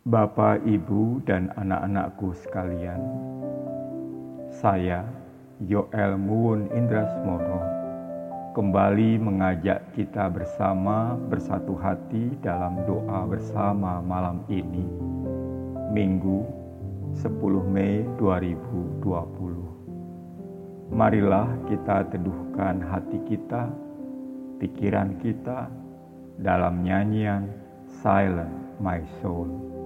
Bapak, Ibu, dan anak-anakku sekalian, saya, Yoel Muwun Indrasmoro, kembali mengajak kita bersama bersatu hati dalam doa bersama malam ini, Minggu 10 Mei 2020. Marilah kita teduhkan hati kita, pikiran kita dalam nyanyian Silent My Soul.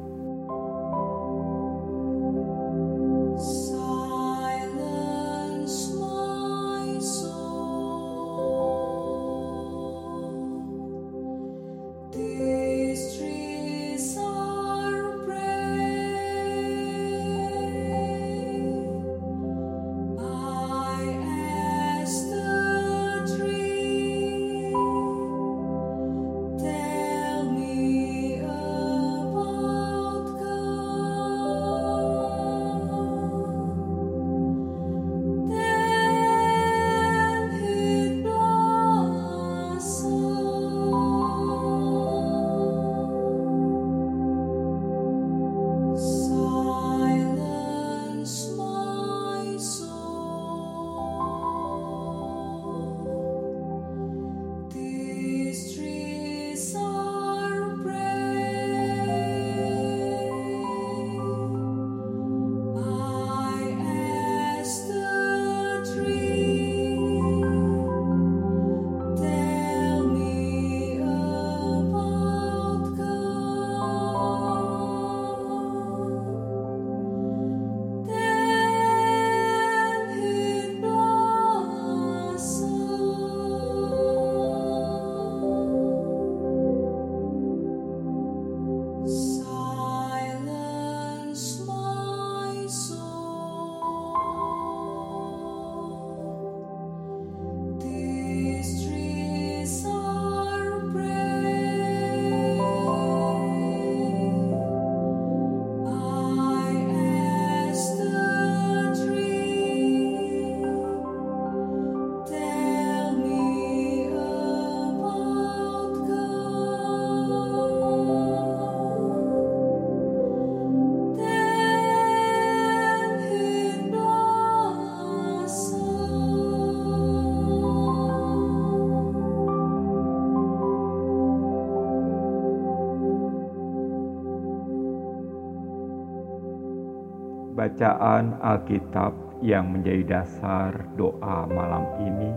Bacaan Alkitab yang menjadi dasar doa malam ini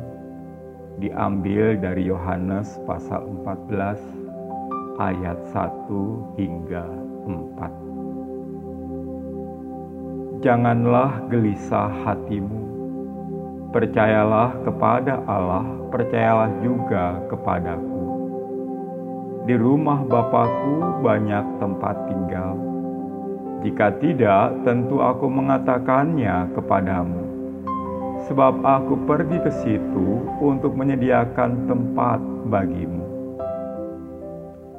diambil dari Yohanes pasal 14 ayat 1 hingga 4. Janganlah gelisah hatimu, percayalah kepada Allah, percayalah juga kepadaku. Di rumah Bapakku banyak tempat tinggal jika tidak, tentu aku mengatakannya kepadamu, sebab aku pergi ke situ untuk menyediakan tempat bagimu.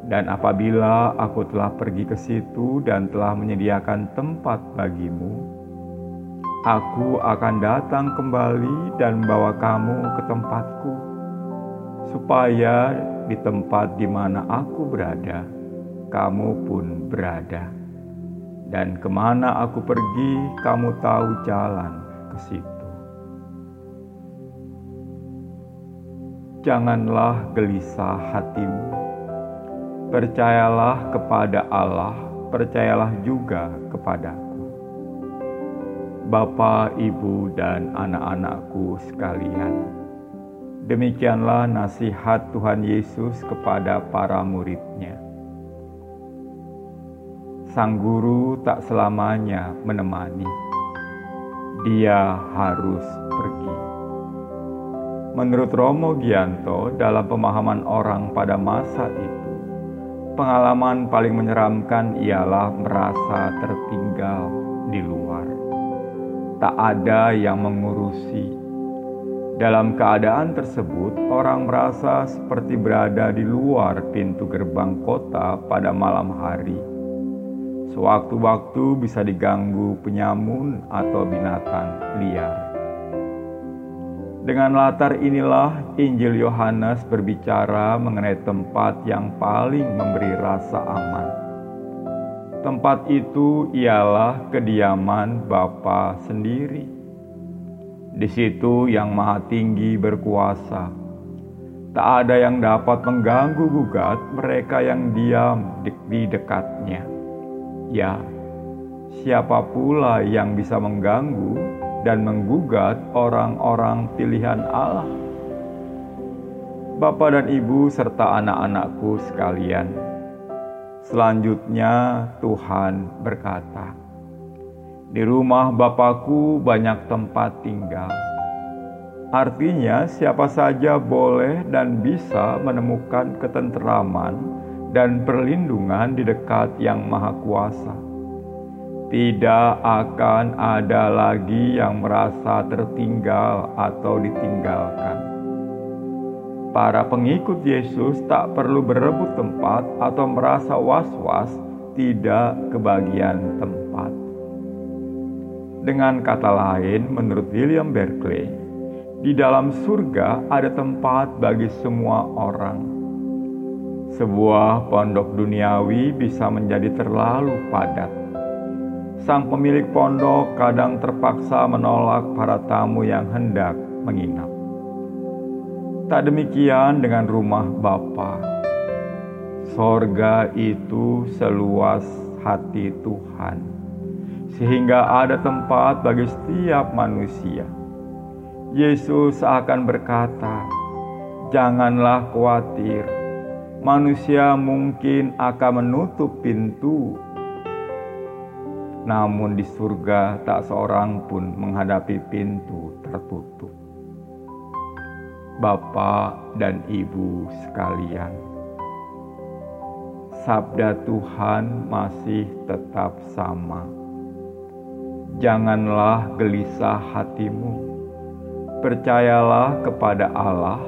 Dan apabila aku telah pergi ke situ dan telah menyediakan tempat bagimu, aku akan datang kembali dan membawa kamu ke tempatku, supaya di tempat di mana aku berada, kamu pun berada dan ke mana aku pergi, kamu tahu jalan ke situ. Janganlah gelisah hatimu, percayalah kepada Allah, percayalah juga kepadaku. Bapa, Ibu, dan anak-anakku sekalian, demikianlah nasihat Tuhan Yesus kepada para muridnya sang guru tak selamanya menemani. Dia harus pergi. Menurut Romo Gianto, dalam pemahaman orang pada masa itu, pengalaman paling menyeramkan ialah merasa tertinggal di luar. Tak ada yang mengurusi. Dalam keadaan tersebut, orang merasa seperti berada di luar pintu gerbang kota pada malam hari sewaktu-waktu bisa diganggu penyamun atau binatang liar. Dengan latar inilah Injil Yohanes berbicara mengenai tempat yang paling memberi rasa aman. Tempat itu ialah kediaman Bapa sendiri. Di situ yang maha tinggi berkuasa. Tak ada yang dapat mengganggu gugat mereka yang diam di dekatnya. Ya, siapa pula yang bisa mengganggu dan menggugat orang-orang pilihan Allah? Bapak dan Ibu serta anak-anakku sekalian, Selanjutnya Tuhan berkata, "Di rumah Bapakku banyak tempat tinggal." Artinya, siapa saja boleh dan bisa menemukan ketenteraman dan perlindungan di dekat Yang Maha Kuasa. Tidak akan ada lagi yang merasa tertinggal atau ditinggalkan para pengikut Yesus tak perlu berebut tempat atau merasa was-was tidak kebagian tempat. Dengan kata lain, menurut William Berkeley, di dalam surga ada tempat bagi semua orang. Sebuah pondok duniawi bisa menjadi terlalu padat. Sang pemilik pondok kadang terpaksa menolak para tamu yang hendak menginap. Tak demikian dengan rumah Bapa. Sorga itu seluas hati Tuhan, sehingga ada tempat bagi setiap manusia. Yesus akan berkata, "Janganlah khawatir, manusia mungkin akan menutup pintu, namun di surga tak seorang pun menghadapi pintu tertutup." Bapak dan Ibu sekalian. Sabda Tuhan masih tetap sama. Janganlah gelisah hatimu. Percayalah kepada Allah,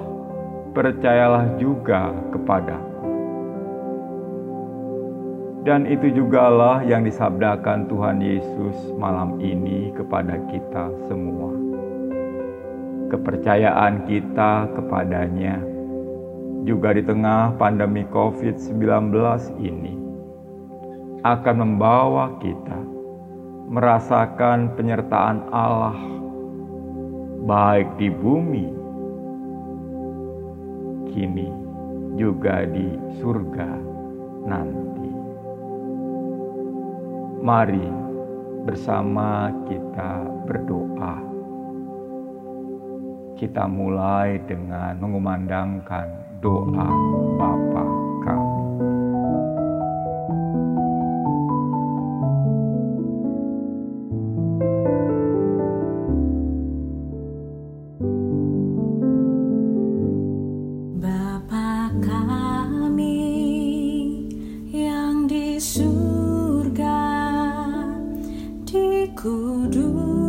percayalah juga kepadaku. Dan itu jugalah yang disabdakan Tuhan Yesus malam ini kepada kita semua kepercayaan kita kepadanya juga di tengah pandemi COVID-19 ini akan membawa kita merasakan penyertaan Allah baik di bumi kini juga di surga nanti. Mari bersama kita berdoa kita mulai dengan mengumandangkan doa Bapa do.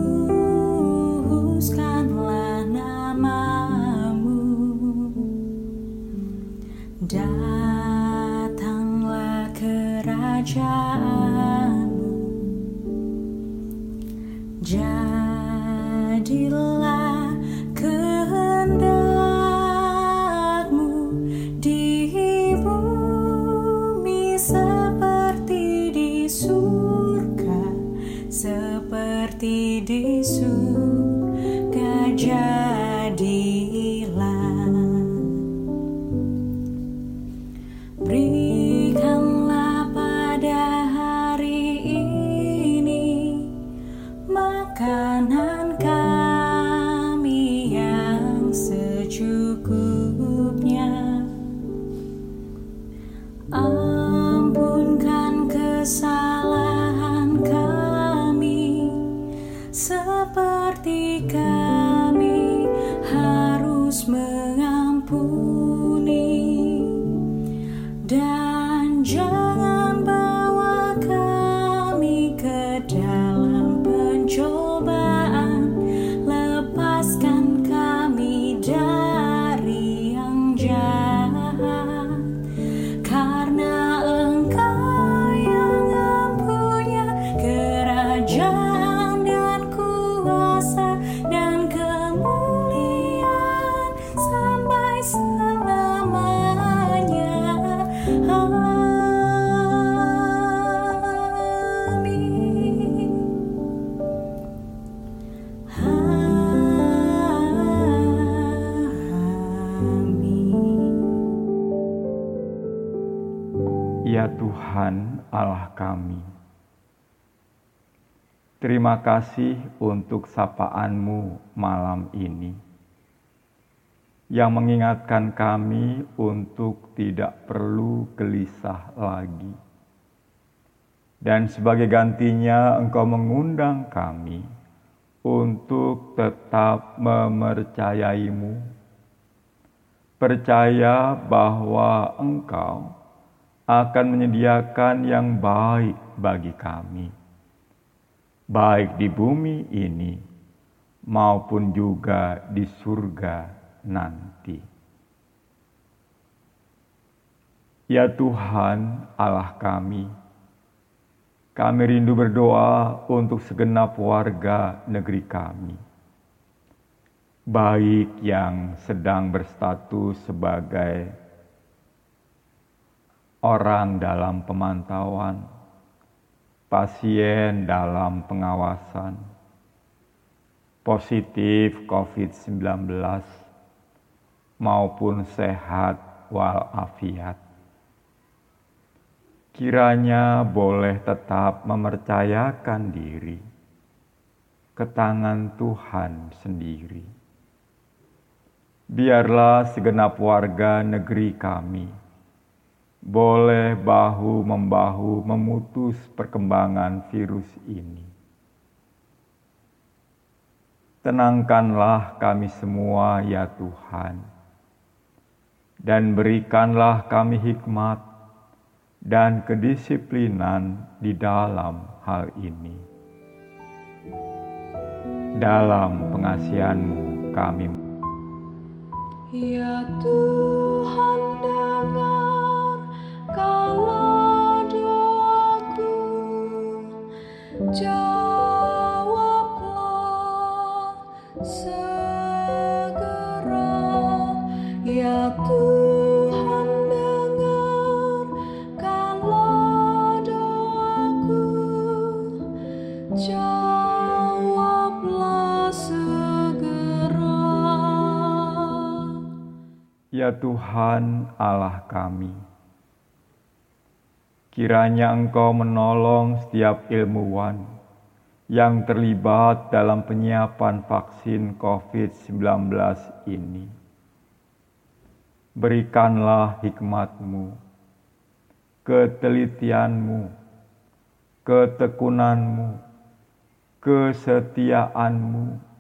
Allah kami, terima kasih untuk sapaan-Mu malam ini yang mengingatkan kami untuk tidak perlu gelisah lagi. Dan sebagai gantinya Engkau mengundang kami untuk tetap memercayaimu, percaya bahwa Engkau akan menyediakan yang baik bagi kami, baik di bumi ini maupun juga di surga nanti. Ya Tuhan, Allah kami, kami rindu berdoa untuk segenap warga negeri kami, baik yang sedang berstatus sebagai orang dalam pemantauan, pasien dalam pengawasan, positif COVID-19 maupun sehat walafiat. Kiranya boleh tetap mempercayakan diri ke tangan Tuhan sendiri. Biarlah segenap warga negeri kami boleh bahu-membahu memutus perkembangan virus ini. Tenangkanlah kami semua, ya Tuhan, dan berikanlah kami hikmat dan kedisiplinan di dalam hal ini. Dalam pengasihanmu kami. Ya Tuhan Tuhan Allah kami, kiranya Engkau menolong setiap ilmuwan yang terlibat dalam penyiapan vaksin COVID-19 ini. Berikanlah hikmat-Mu, ketelitian-Mu, ketekunanmu, kesetiaan-Mu,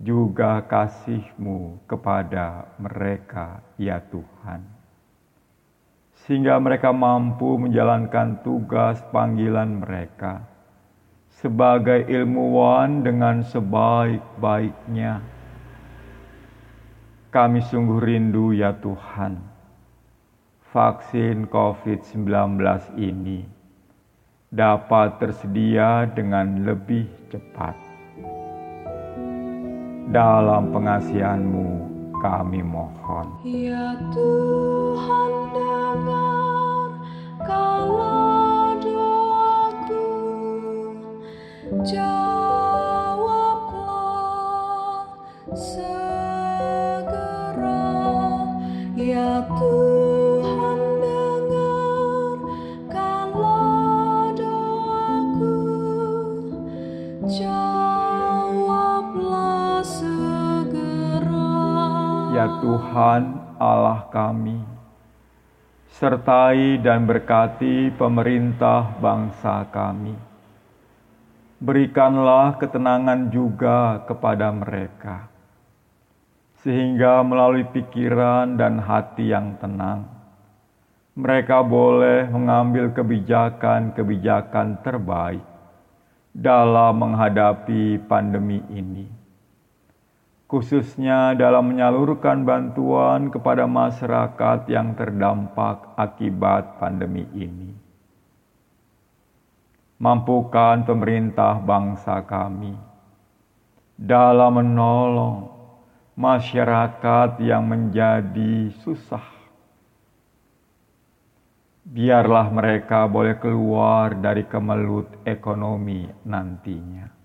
juga kasih-Mu kepada mereka, ya Tuhan. Sehingga mereka mampu menjalankan tugas panggilan mereka sebagai ilmuwan dengan sebaik-baiknya. Kami sungguh rindu ya Tuhan, vaksin COVID-19 ini dapat tersedia dengan lebih cepat dalam pengasihanmu kami mohon. Ya Tuhan dengar kalau doaku jawablah Tuhan Allah kami, sertai dan berkati pemerintah bangsa kami. Berikanlah ketenangan juga kepada mereka, sehingga melalui pikiran dan hati yang tenang, mereka boleh mengambil kebijakan-kebijakan terbaik dalam menghadapi pandemi ini khususnya dalam menyalurkan bantuan kepada masyarakat yang terdampak akibat pandemi ini. Mampukan pemerintah bangsa kami dalam menolong masyarakat yang menjadi susah. Biarlah mereka boleh keluar dari kemelut ekonomi nantinya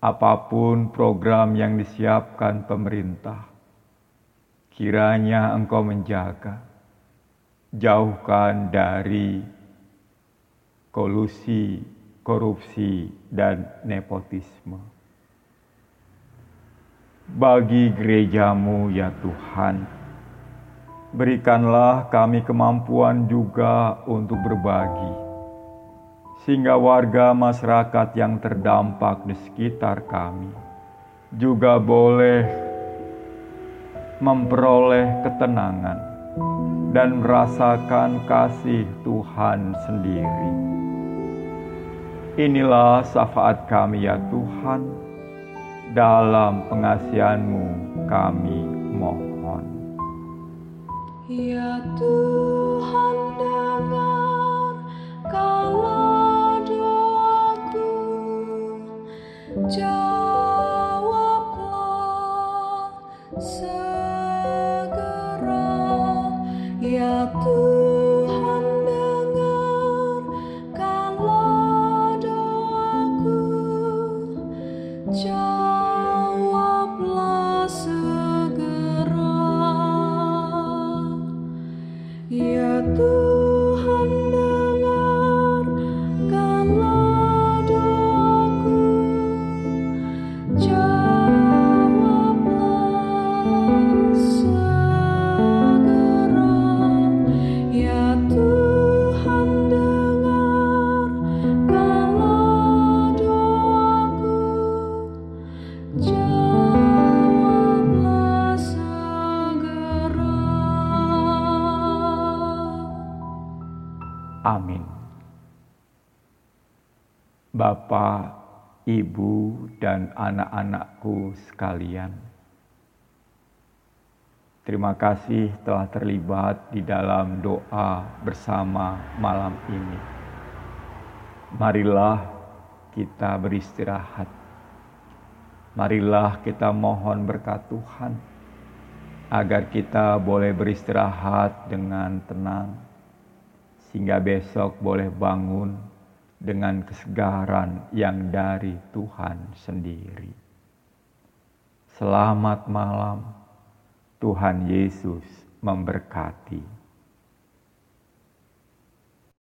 apa pun program yang disiapkan pemerintah, kiranya Engkau menjaga jauhkan dari kolusi, korupsi, dan nepotisme. Bagi gerejamu ya Tuhan, berikanlah kami kemampuan juga untuk berbagi, sehingga warga masyarakat yang terdampak di sekitar kami juga boleh memperoleh ketenangan dan merasakan kasih Tuhan sendiri. Inilah syafaat kami ya Tuhan, dalam pengasihanmu kami mohon. Ya Tuhan dengar kalau Jawablah Ibu, dan anak-anakku sekalian, terima kasih telah terlibat di dalam doa bersama malam ini. Marilah kita beristirahat. Marilah kita mohon berkat Tuhan agar kita boleh beristirahat dengan tenang sehingga besok boleh bangun dengan kesegaran yang dari Tuhan sendiri. Selamat malam, Tuhan Yesus memberkati.